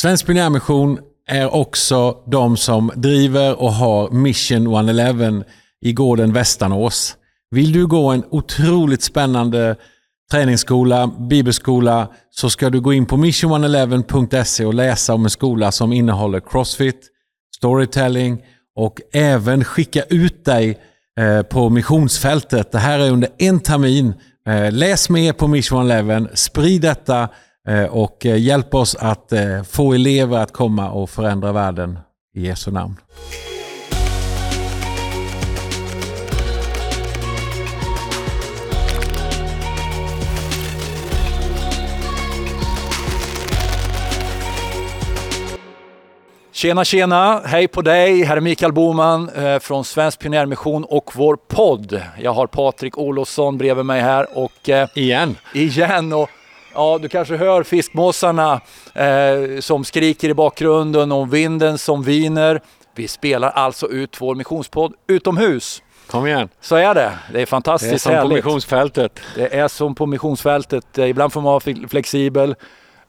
Svensk Pionjärmission är också de som driver och har Mission 111 i gården Västanås. Vill du gå en otroligt spännande träningsskola, bibelskola, så ska du gå in på mission111.se och läsa om en skola som innehåller crossfit, storytelling och även skicka ut dig eh, på missionsfältet. Det här är under en termin. Eh, läs mer på Mission 111, sprid detta och hjälp oss att få elever att komma och förändra världen i Jesu namn. Tjena tjena, hej på dig. Här är Mikael Boman eh, från Svensk Pionjärmission och vår podd. Jag har Patrik Olofsson bredvid mig här och... Eh, igen. Igen. Och, ja, du kanske hör fiskmåsarna eh, som skriker i bakgrunden och vinden som viner. Vi spelar alltså ut vår missionspodd utomhus. Kom igen. Så är det. Det är fantastiskt Det är som härligt. på missionsfältet. Det är som på missionsfältet. Ibland får man vara flexibel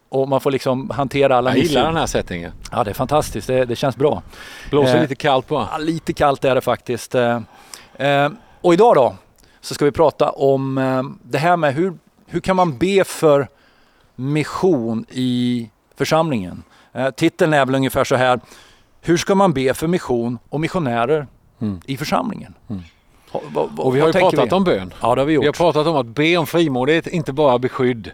och man får liksom hantera alla Jag gillar den här settingen. Ja, det är fantastiskt. Det, det känns bra. Blåser eh, lite kallt på. Ja, lite kallt är det faktiskt. Eh, eh, och idag då så ska vi prata om eh, det här med hur, hur kan man be för mission i församlingen? Eh, titeln är väl ungefär så här. Hur ska man be för mission och missionärer mm. i församlingen? Mm. Ha, va, va, och vi har ju pratat vi? om bön. Ja, det har vi gjort. Vi har pratat om att be om frimodighet, inte bara beskydd.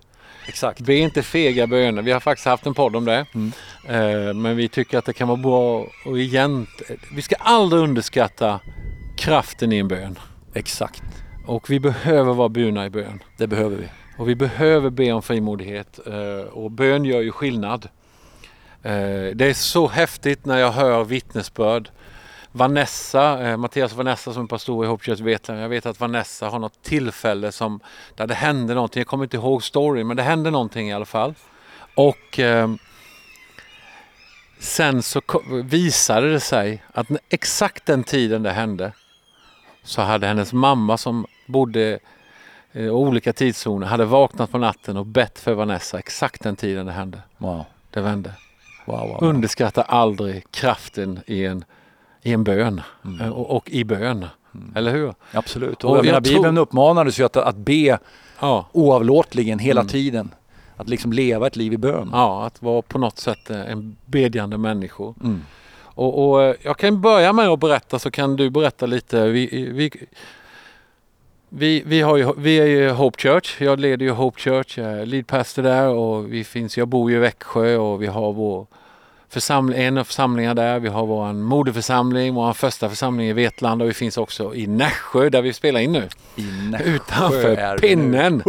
Exakt. Be inte fega böner. Vi har faktiskt haft en podd om det. Mm. Eh, men vi tycker att det kan vara bra och igen, vi ska aldrig underskatta kraften i en bön. Exakt. Och vi behöver vara burna i bön. Det behöver vi. Och vi behöver be om frimodighet. Eh, och bön gör ju skillnad. Eh, det är så häftigt när jag hör vittnesbörd Vanessa, eh, Mattias och Vanessa som är pastor i Hope Church Jag vet att Vanessa har något tillfälle som, där det hände någonting. Jag kommer inte ihåg storyn men det hände någonting i alla fall. Och sen så visade det sig att exakt den tiden det hände så hade hennes mamma som bodde eh, olika tidszoner hade vaknat på natten och bett för Vanessa exakt den tiden det hände. Wow. Det vände. Wow, wow, wow. Underskatta aldrig kraften i en i en bön mm. Eh, och, och, i bön. Mm. Eller hur? Absolut. Och, och jag menar, Bibeln uppmanades ju att, att be ja. oavlåtligen hela mm. tiden. Att liksom leva ett liv i bön. Ja, att vara på något sätt eh, en bedjande människa. Mm. Och, och, jag kan börja med att berätta så kan du berätta lite. Vi, vi, vi, vi, har ju, vi är ju Hope Church. Jag leder ju Hope Church, jag är lead pastor där och vi finns, jag bor ju i Växjö och vi har vår församling, en av församlingarna där. Vi har vår moderförsamling, vår första församling i Vetlanda och vi finns också i Nässjö där vi spelar in nu. I Nässjö Utanför pinnen.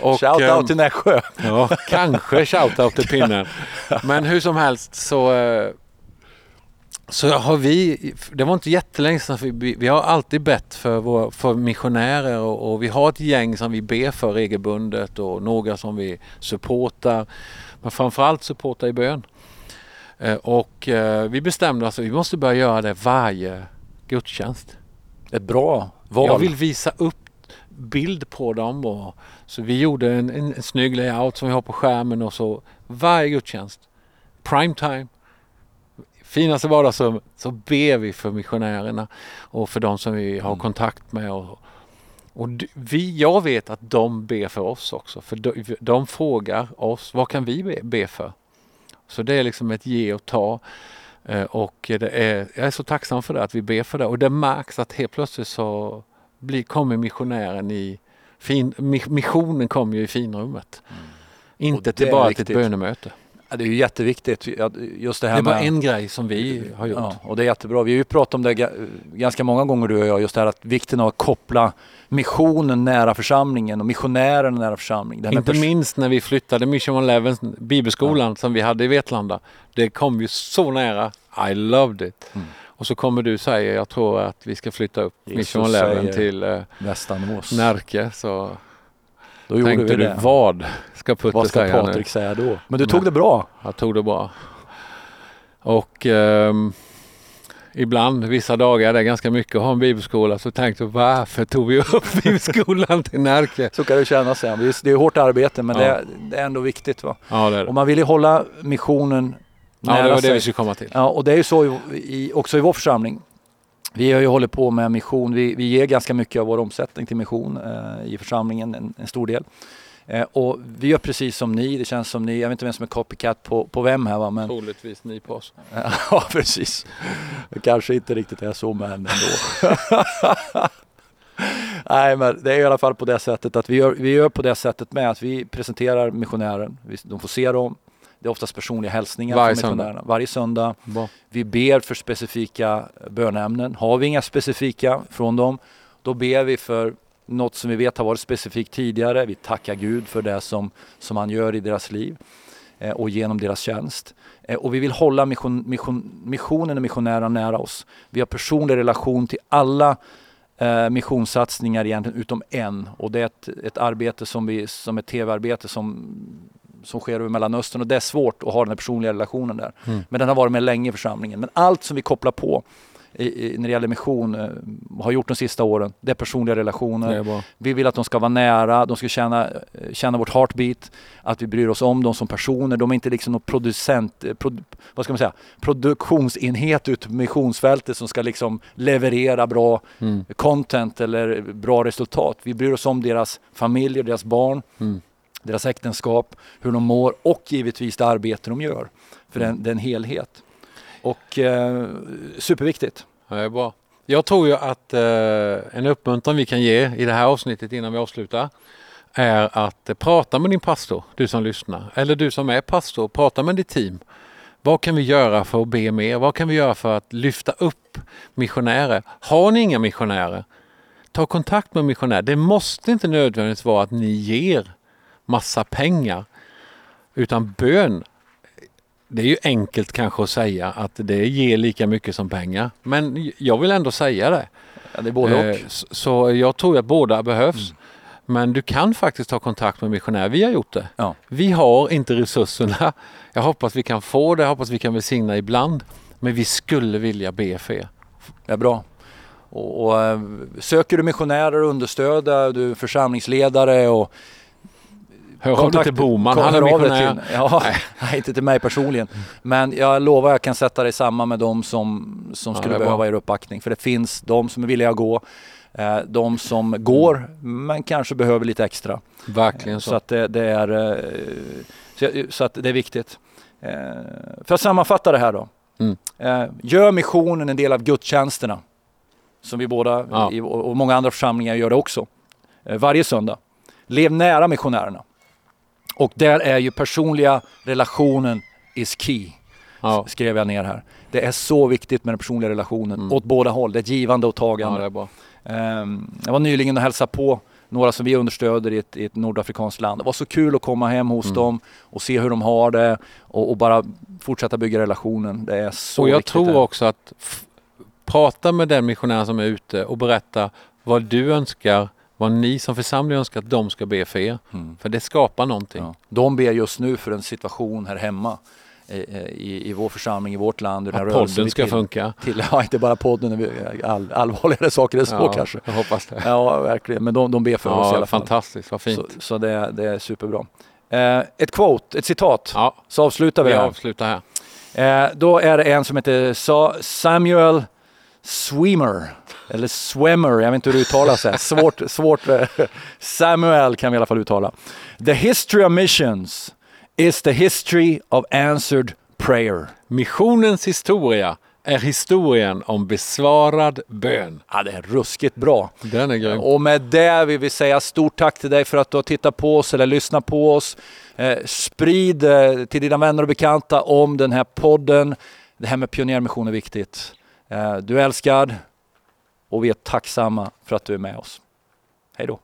Och, shout out till Nässjö. Ja, kanske shout out till pinnen. Men hur som helst så eh, så har vi, det var inte jättelänge sedan, vi, vi har alltid bett för, vår, för missionärer och, och, vi har ett gäng som vi ber för regelbundet och några som vi supportar. Men framförallt supportar i bön. Eh, och eh, vi bestämde oss att vi måste börja göra det varje gudstjänst. Ett bra val. Jag vill visa upp bild på dem. Och, så vi gjorde en, en, en snygg layout som vi har på skärmen och så varje gudstjänst, prime time, finaste vardagsrum, så ber vi för missionärerna och för de som vi har mm. kontakt med. Och, och vi, jag vet att de ber för oss också, för de, de frågar oss, vad kan vi be, be för? Så det är liksom ett ge och ta. Eh, och det är, jag är så tacksam för det, att vi ber för det. Och det märks att helt plötsligt så blir, kommer missionären i fin, missionen kommer ju i finrummet. Mm. Inte till bara till ett bönemöte. Ja, det är ju jätteviktigt. Just det, här det är bara med, en grej som vi har gjort. Ja, och det är jättebra. Vi har ju pratat om det ganska många gånger du och jag, just det här att vikten av att koppla missionen nära församlingen och missionären nära församlingen. Inte minst när vi flyttade Mission Eleven, bibelskolan ja. som vi hade i Vetlanda. Det kom ju så nära. I loved it. Mm. Och så kommer du säga, jag tror att vi ska flytta upp Jesus Mission Eleven till eh, Närke. Så då Tänkte du, det. vad ska Putte Vad ska säga Patrik säga då? Men du tog det bra. Jag tog det bra. Och um, ibland, vissa dagar, det är ganska mycket att ha en bibelskola. Så tänkte jag varför tog vi upp bibelskolan till Närke? Så kan det kännas. Ja. Det är- hårt arbete men Ja. det, är, det är ändå viktigt. Va? Ja, det är Och det. man vill ju hålla missionen Ja, det var det sig. vi skulle komma till. Ja, och det är ju så i, i, också i vår församling. Vi har ju hållit på med mission. Vi, vi ger ganska mycket av vår omsättning till mission eh, i församlingen, en, en stor del. Eh, och vi gör precis som ni. Det känns som ni, jag vet inte vem som är copycat på, på vem här va, men Troligtvis ni på oss. ja precis. Det kanske inte riktigt är så men ändå. Nej men det är i alla fall på det sättet att vi gör, vi gör på det sättet med att vi presenterar missionären. De får se dem. Det är oftast personliga hälsningar Varje från missionärerna. Varje söndag. Bra. Vi ber för specifika bönämnen. Har vi inga specifika från dem, då ber vi för något som vi vet har varit specifikt tidigare. Vi tackar Gud för det som, som han gör i deras liv eh, och genom deras tjänst. Eh, och vi vill hålla mission, mission, missionen och missionärerna nära oss. Vi har personlig relation till alla eh, missionssatsningar egentligen utom en och det är ett, ett arbete som vi, som ett tv-arbete som, som sker över Mellanöstern och det är svårt att ha den personliga relationen där. Mm. Men den har varit med länge i församlingen. Men allt som vi kopplar på i, i, när det gäller mission, eh, har gjort de sista åren, det är personliga relationer. Det är. Vi vill att de ska vara nära, de ska känna, eh, känna vårt heartbeat, att vi bryr oss om dem som personer. De är inte liksom någon producent, eh, prod, vad ska man säga, produktionsenhet ute på missionsfältet som ska liksom leverera bra Mm. content eller bra resultat. Vi bryr oss om deras familjer, deras barn, Mm. Deras äktenskap, hur de mår och givetvis det arbete de gör. För Mm. den, den helhet. Och eh, superviktigt. Ja, det är bra. Jag tror ju att eh, en uppmuntran vi kan ge i det här avsnittet innan vi avslutar är att eh, prata med din pastor, du som lyssnar. Eller du som är pastor, prata med ditt team. Vad kan vi göra för att be mer? Vad kan vi göra för att lyfta upp missionärer? Har ni inga missionärer? Ta kontakt med missionärer. Det måste inte nödvändigtvis vara att ni ger massa pengar. Utan bön, det är ju enkelt kanske att säga att det ger lika mycket som pengar. Men jag vill ändå säga det. Ja, det är både och. Eh, Så jag tror att båda behövs. Mm. Men du kan faktiskt ta kontakt med missionärer. Vi har gjort det. Ja. Vi har inte resurserna. Jag hoppas vi kan få det. Jag hoppas vi kan välsigna ibland. Men vi skulle vilja be för er. Är bra. Och, och, eh, söker du missionärer och understöda, du är församlingsledare och Hör av dig till Boman. Han är missionär. till- Ja, nej, inte till mig personligen. Men jag lovar jag kan sätta dig samman med de som, som Ja, skulle bra. behöva er uppbackning. För det finns de som är villiga att gå, eh, de som går men kanske behöver lite extra. Verkligen Så så. att det, det är, eh, så, att det är viktigt. Eh, För att sammanfatta det här då. Mm. Eh, Gör missionen en del av gudstjänsterna. Som vi båda Ja. och många andra församlingar gör det också. Eh, Varje söndag. Lev nära missionärerna. Och där är ju personliga relationen is key. Ja. Skrev jag ner här. Det är så viktigt med den personliga relationen Mm. åt båda håll. Det är ett givande och ja, tagande. bra. Ehm, Jag var nyligen och hälsade på några som vi understöder i ett, i ett nordafrikanskt land. Det var så kul att komma hem hos Mm. dem och se hur de har det och, och bara fortsätta bygga relationen. Det är så och jag viktigt tror det. också att prata med den missionär som är ute och berätta vad du önskar, vad ni som församling önskar att de ska be för er. Mm. För det skapar någonting. Ja. De ber just nu för en situation här hemma eh, eh, i, i vår församling, i vårt land. Att podden ska till- funka. Till, ja, inte bara podden, all, allvarligare saker än så ja, kanske. Jag hoppas det. Ja, verkligen. Men de, de ber för oss i Ja, alla fall. fantastiskt, vad fint. Så, så det, är- det är superbra. Eh, ett quote, ett citat. Ja, Så avslutar vi vi här. avslutar här. Eh, då är det en som heter Sa- Samuel Swemer. Eller Swemmer, jag vet inte hur det uttalas. här. Svårt, svårt. eh, Samuel kan vi i alla fall uttala. The history of missions is the history of answered prayer. Missionens historia är historien om besvarad bön. Ja, det är ruskigt bra. Den är grym. Och med det vill vi säga stort tack till dig för att du har tittat på oss eller lyssnat på oss. Eh, sprid eh, till dina vänner och bekanta om den här podden. Det här med pionjärmission är viktigt. Eh, du är älskad och vi är tacksamma för att du är med oss. Hej då!